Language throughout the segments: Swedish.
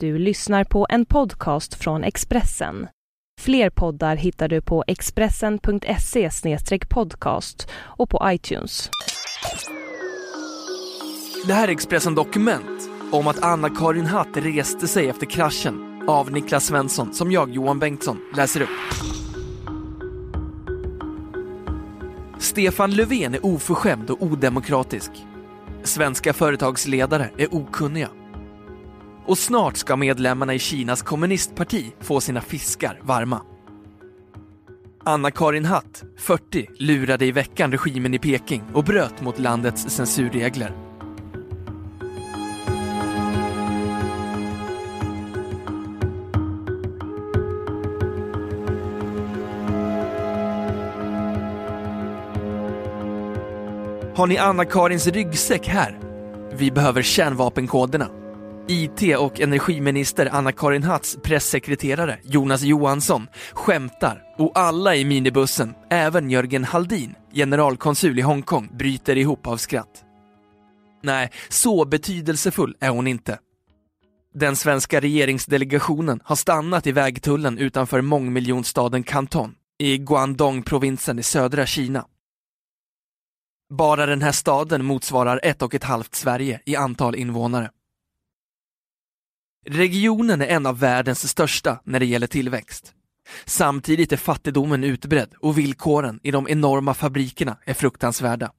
Du lyssnar på en podcast från Expressen. Fler poddar hittar du på expressen.se podcast och på iTunes. Det här är Expressen Dokument om att Anna-Karin Hatt reste sig efter kraschen av Niklas Svensson som jag, Johan Bengtsson, läser upp. Stefan Löfven är oförskämd och odemokratisk. Svenska företagsledare är okunniga. Och snart ska medlemmarna i Kinas kommunistparti få sina fiskar varma. Anna-Karin Hatt, 40, lurade i veckan regimen i Peking och bröt mot landets censurregler. Har ni Anna-Karins ryggsäck här? Vi behöver kärnvapenkoderna. IT och energiminister Anna-Karin Hatts pressekreterare Jonas Johansson skämtar och alla i minibussen, även Jörgen Haldin, generalkonsul i Hongkong, bryter ihop av skratt. Nej, så betydelsefull är hon inte. Den svenska regeringsdelegationen har stannat i vägtullen utanför mångmiljonstaden Kanton i Guangdong-provinsen i södra Kina. Bara den här staden motsvarar ett och ett halvt Sverige i antal invånare. Regionen är en av världens största när det gäller tillväxt. Samtidigt är fattigdomen utbredd och villkoren i de enorma fabrikerna är fruktansvärda.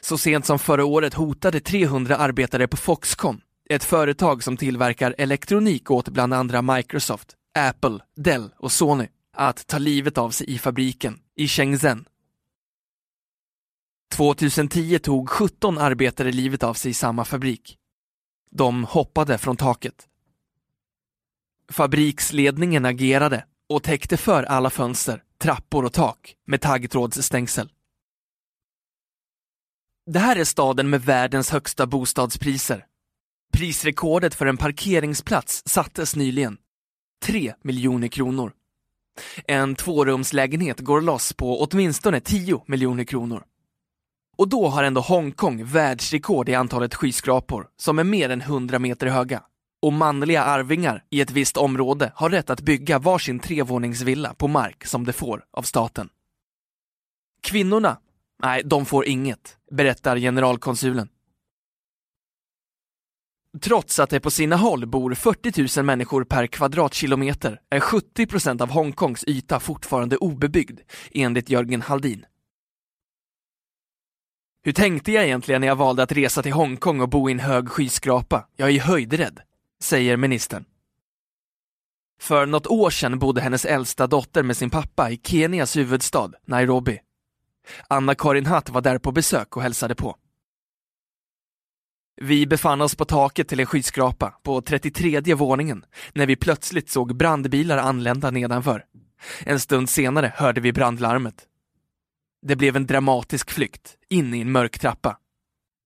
Så sent som förra året hotade 300 arbetare på Foxconn, ett företag som tillverkar elektronik åt bland andra Microsoft, Apple, Dell och Sony, att ta livet av sig i fabriken i Shenzhen 2010 tog 17 arbetare livet av sig i samma fabrik. De hoppade från taket. Fabriksledningen agerade och täckte för alla fönster, trappor och tak med taggtrådsstängsel. Det här är staden med världens högsta bostadspriser. Prisrekordet för en parkeringsplats sattes nyligen. 3 miljoner kronor. En tvårumslägenhet går loss på åtminstone 10 miljoner kronor. Och då har ändå Hongkong världsrekord i antalet skyskrapor, som är mer än 100 meter höga. Och manliga arvingar i ett visst område har rätt att bygga varsin trevåningsvilla på mark som de får av staten. Kvinnorna? Nej, de får inget, berättar generalkonsulen. Trots att det på sina håll bor 40 000 människor per kvadratkilometer är 70 procent av Hongkongs yta fortfarande obebyggd, enligt Jörgen Haldin. Hur tänkte jag egentligen när jag valde att resa till Hongkong och bo i en hög skyskrapa? Jag är ju höjdrädd, säger ministern. För något år sedan bodde hennes äldsta dotter med sin pappa i Kenias huvudstad, Nairobi. Anna-Karin Hatt var där på besök och hälsade på. Vi befann oss på taket till en skyskrapa på 33 våningen när vi plötsligt såg brandbilar anlända nedanför. En stund senare hörde vi brandlarmet. Det blev en dramatisk flykt in i en mörk trappa.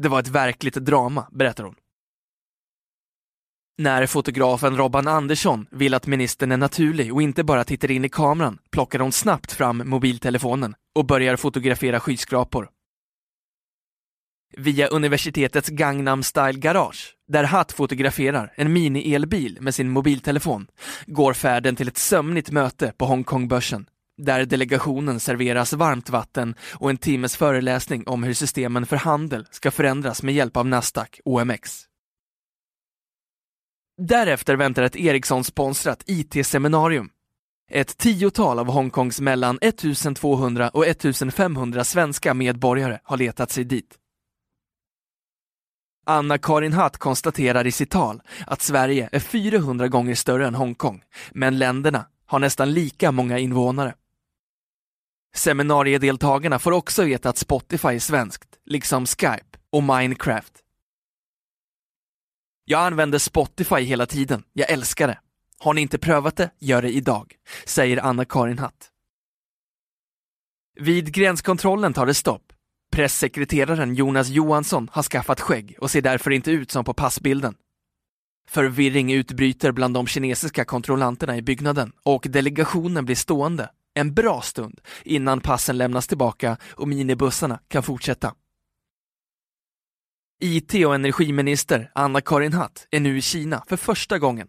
Det var ett verkligt drama, berättar hon. När fotografen Robban Andersson vill att ministern är naturlig och inte bara tittar in i kameran plockar hon snabbt fram mobiltelefonen och börjar fotografera skyskrapor. Via universitetets Gangnam Style Garage, där Hatt fotograferar en mini-elbil med sin mobiltelefon, går färden till ett sömnigt möte på Hongkongbörsen där delegationen serveras varmt vatten och en timmes föreläsning om hur systemen för handel ska förändras med hjälp av Nasdaq OMX. Därefter väntar ett Ericsson-sponsrat IT-seminarium. Ett tiotal av Hongkongs mellan 1200 och 1500 svenska medborgare har letat sig dit. Anna-Karin Hatt konstaterar i sitt tal att Sverige är 400 gånger större än Hongkong, men länderna har nästan lika många invånare. Seminariedeltagarna får också veta att Spotify är svenskt, liksom Skype och Minecraft. Jag använder Spotify hela tiden, jag älskar det. Har ni inte prövat det, gör det idag, säger Anna-Karin Hatt. Vid gränskontrollen tar det stopp. Pressekreteraren Jonas Johansson har skaffat skägg och ser därför inte ut som på passbilden. Förvirring utbryter bland de kinesiska kontrollanterna i byggnaden och delegationen blir stående en bra stund innan passen lämnas tillbaka och minibussarna kan fortsätta. IT och energiminister Anna-Karin Hatt är nu i Kina för första gången.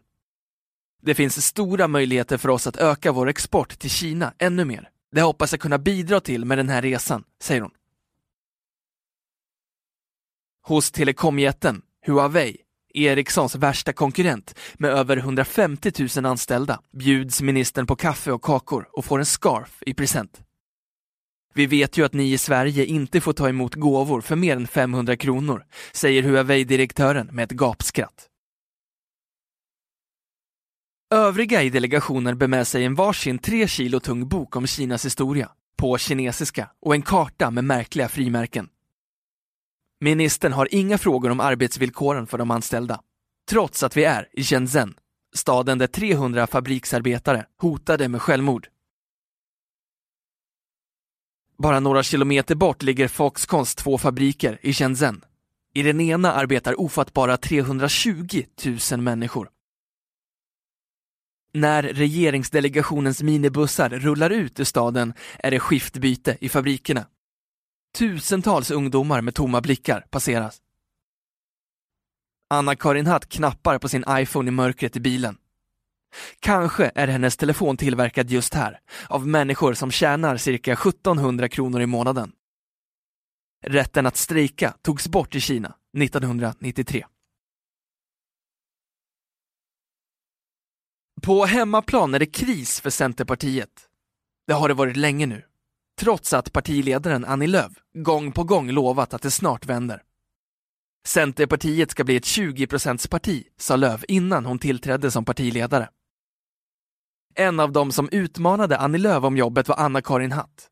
Det finns stora möjligheter för oss att öka vår export till Kina ännu mer. Det hoppas jag kunna bidra till med den här resan, säger hon. Hos telekomjätten Huawei, Ericssons värsta konkurrent med över 150 000 anställda, bjuds ministern på kaffe och kakor och får en scarf i present. Vi vet ju att ni i Sverige inte får ta emot gåvor för mer än 500 kronor, säger Huawei-direktören med ett gapskratt. Övriga i delegationen bär med sig en varsin tre kilo tung bok om Kinas historia, på kinesiska och en karta med märkliga frimärken. Ministern har inga frågor om arbetsvillkoren för de anställda, trots att vi är i Shenzhen, staden där 300 fabriksarbetare hotade med självmord. Bara några kilometer bort ligger Foxcons två fabriker i Shenzhen. I den ena arbetar ofattbara 320 000 människor. När regeringsdelegationens minibussar rullar ut ur staden är det skiftbyte i fabrikerna. Tusentals ungdomar med tomma blickar passeras. Anna-Karin Hatt knappar på sin iPhone i mörkret i bilen. Kanske är hennes telefon tillverkad just här, av människor som tjänar cirka 1700 kronor i månaden. Rätten att strejka togs bort i Kina 1993. På hemmaplan är det kris för Centerpartiet. Det har det varit länge nu, trots att partiledaren Annie Lööf gång på gång lovat att det snart vänder. Centerpartiet ska bli ett 20-procentsparti, sa Lööf innan hon tillträdde som partiledare. En av dem som utmanade Annie Lööf om jobbet var Anna-Karin Hatt.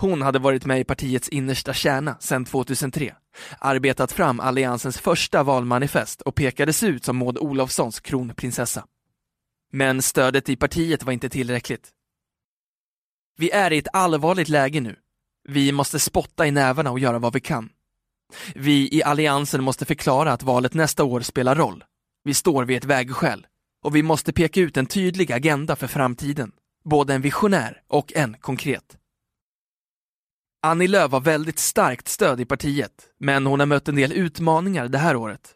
Hon hade varit med i partiets innersta kärna sedan 2003, arbetat fram alliansens första valmanifest och pekades ut som Maud Olofssons kronprinsessa. Men stödet i partiet var inte tillräckligt. Vi är i ett allvarligt läge nu. Vi måste spotta i nävarna och göra vad vi kan. Vi i alliansen måste förklara att valet nästa år spelar roll. Vi står vid ett vägskäl och vi måste peka ut en tydlig agenda för framtiden, både en visionär och en konkret. Annie Lööf har väldigt starkt stöd i partiet, men hon har mött en del utmaningar det här året.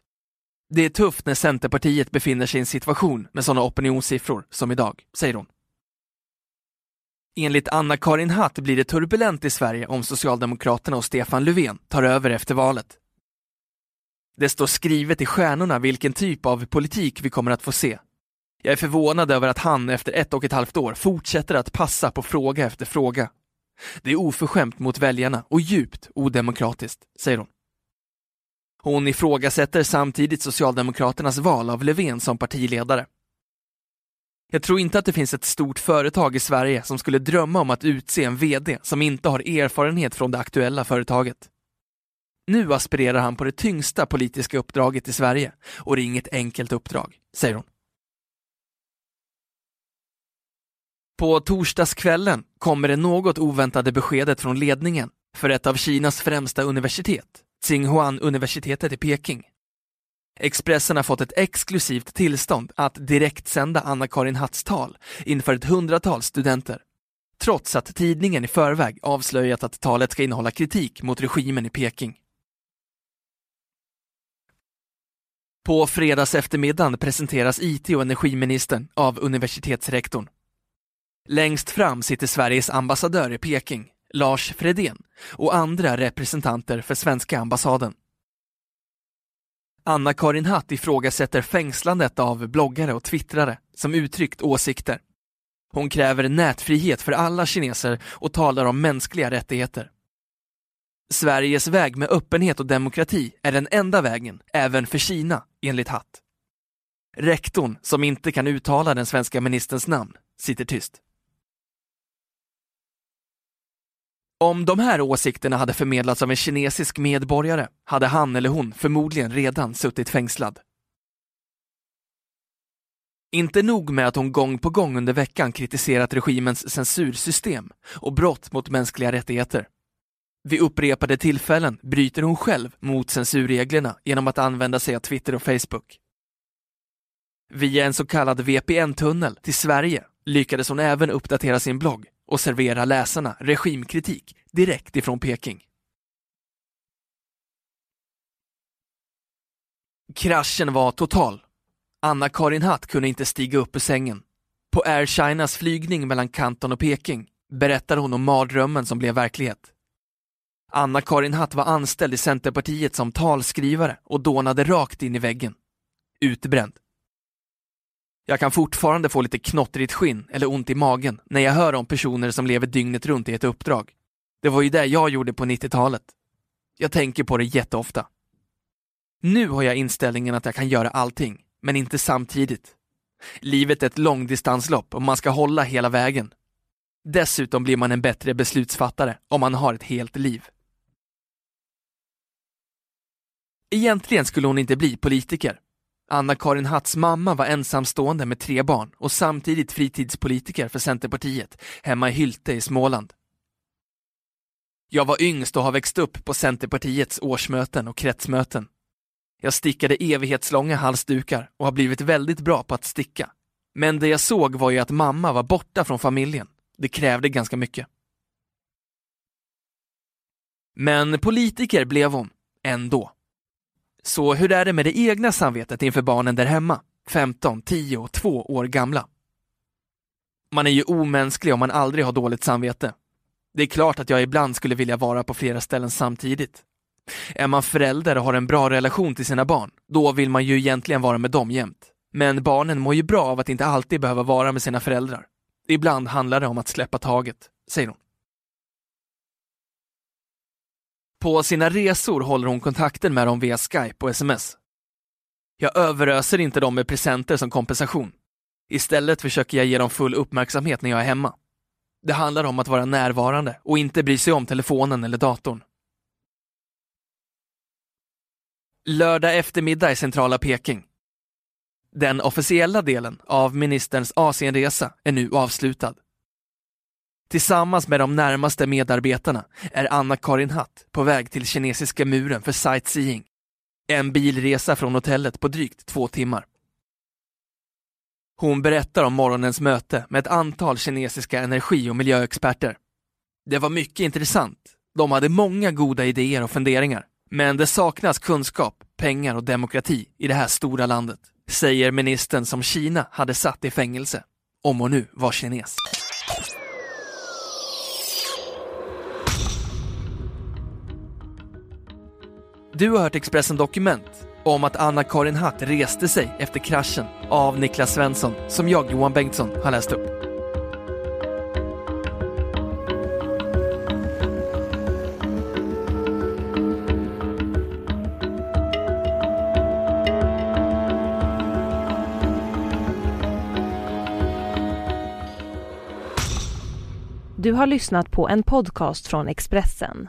Det är tufft när Centerpartiet befinner sig i en situation med sådana opinionssiffror som idag, säger hon. Enligt Anna-Karin Hatt blir det turbulent i Sverige om Socialdemokraterna och Stefan Löfven tar över efter valet. Det står skrivet i stjärnorna vilken typ av politik vi kommer att få se. Jag är förvånad över att han efter ett och ett halvt år fortsätter att passa på fråga efter fråga. Det är oförskämt mot väljarna och djupt odemokratiskt, säger hon. Hon ifrågasätter samtidigt Socialdemokraternas val av Löfven som partiledare. Jag tror inte att det finns ett stort företag i Sverige som skulle drömma om att utse en VD som inte har erfarenhet från det aktuella företaget. Nu aspirerar han på det tyngsta politiska uppdraget i Sverige och det är inget enkelt uppdrag, säger hon. På torsdagskvällen kommer det något oväntade beskedet från ledningen för ett av Kinas främsta universitet, Tsinghuan-universitetet i Peking. Expressen har fått ett exklusivt tillstånd att direktsända Anna-Karin Hatts tal inför ett hundratal studenter. Trots att tidningen i förväg avslöjat att talet ska innehålla kritik mot regimen i Peking. På fredags eftermiddagen presenteras IT och energiministern av universitetsrektorn. Längst fram sitter Sveriges ambassadör i Peking, Lars Fredén, och andra representanter för svenska ambassaden. Anna-Karin Hatt ifrågasätter fängslandet av bloggare och twittrare som uttryckt åsikter. Hon kräver nätfrihet för alla kineser och talar om mänskliga rättigheter. Sveriges väg med öppenhet och demokrati är den enda vägen, även för Kina, enligt Hatt. Rektorn, som inte kan uttala den svenska ministerns namn, sitter tyst. Om de här åsikterna hade förmedlats av en kinesisk medborgare hade han eller hon förmodligen redan suttit fängslad. Inte nog med att hon gång på gång under veckan kritiserat regimens censursystem och brott mot mänskliga rättigheter. Vid upprepade tillfällen bryter hon själv mot censurreglerna genom att använda sig av Twitter och Facebook. Via en så kallad VPN-tunnel till Sverige lyckades hon även uppdatera sin blogg och servera läsarna regimkritik direkt ifrån Peking. Kraschen var total. Anna-Karin Hatt kunde inte stiga upp ur sängen. På Air Chinas flygning mellan Kanton och Peking berättar hon om mardrömmen som blev verklighet. Anna-Karin Hatt var anställd i Centerpartiet som talskrivare och dånade rakt in i väggen. Utbränd. Jag kan fortfarande få lite knottrigt skinn eller ont i magen när jag hör om personer som lever dygnet runt i ett uppdrag. Det var ju det jag gjorde på 90-talet. Jag tänker på det jätteofta. Nu har jag inställningen att jag kan göra allting, men inte samtidigt. Livet är ett långdistanslopp och man ska hålla hela vägen. Dessutom blir man en bättre beslutsfattare om man har ett helt liv. Egentligen skulle hon inte bli politiker. Anna-Karin Hatts mamma var ensamstående med tre barn och samtidigt fritidspolitiker för Centerpartiet hemma i Hylte i Småland. Jag var yngst och har växt upp på Centerpartiets årsmöten och kretsmöten. Jag stickade evighetslånga halsdukar och har blivit väldigt bra på att sticka. Men det jag såg var ju att mamma var borta från familjen. Det krävde ganska mycket. Men politiker blev hon, ändå. Så hur är det med det egna samvetet inför barnen där hemma, 15, 10 och 2 år gamla? Man är ju omänsklig om man aldrig har dåligt samvete. Det är klart att jag ibland skulle vilja vara på flera ställen samtidigt. Är man förälder och har en bra relation till sina barn, då vill man ju egentligen vara med dem jämt. Men barnen mår ju bra av att inte alltid behöva vara med sina föräldrar. Ibland handlar det om att släppa taget, säger hon. På sina resor håller hon kontakten med dem via Skype och sms. Jag överöser inte dem med presenter som kompensation. Istället försöker jag ge dem full uppmärksamhet när jag är hemma. Det handlar om att vara närvarande och inte bry sig om telefonen eller datorn. Lördag eftermiddag i centrala Peking. Den officiella delen av ministerns Asienresa är nu avslutad. Tillsammans med de närmaste medarbetarna är Anna-Karin Hatt på väg till kinesiska muren för sightseeing. En bilresa från hotellet på drygt två timmar. Hon berättar om morgonens möte med ett antal kinesiska energi och miljöexperter. Det var mycket intressant. De hade många goda idéer och funderingar. Men det saknas kunskap, pengar och demokrati i det här stora landet, säger ministern som Kina hade satt i fängelse, om hon nu var kines. Du har hört Expressen Dokument om att Anna-Karin Hatt reste sig efter kraschen av Niklas Svensson, som jag, Johan Bengtsson, har läst upp. Du har lyssnat på en podcast från Expressen.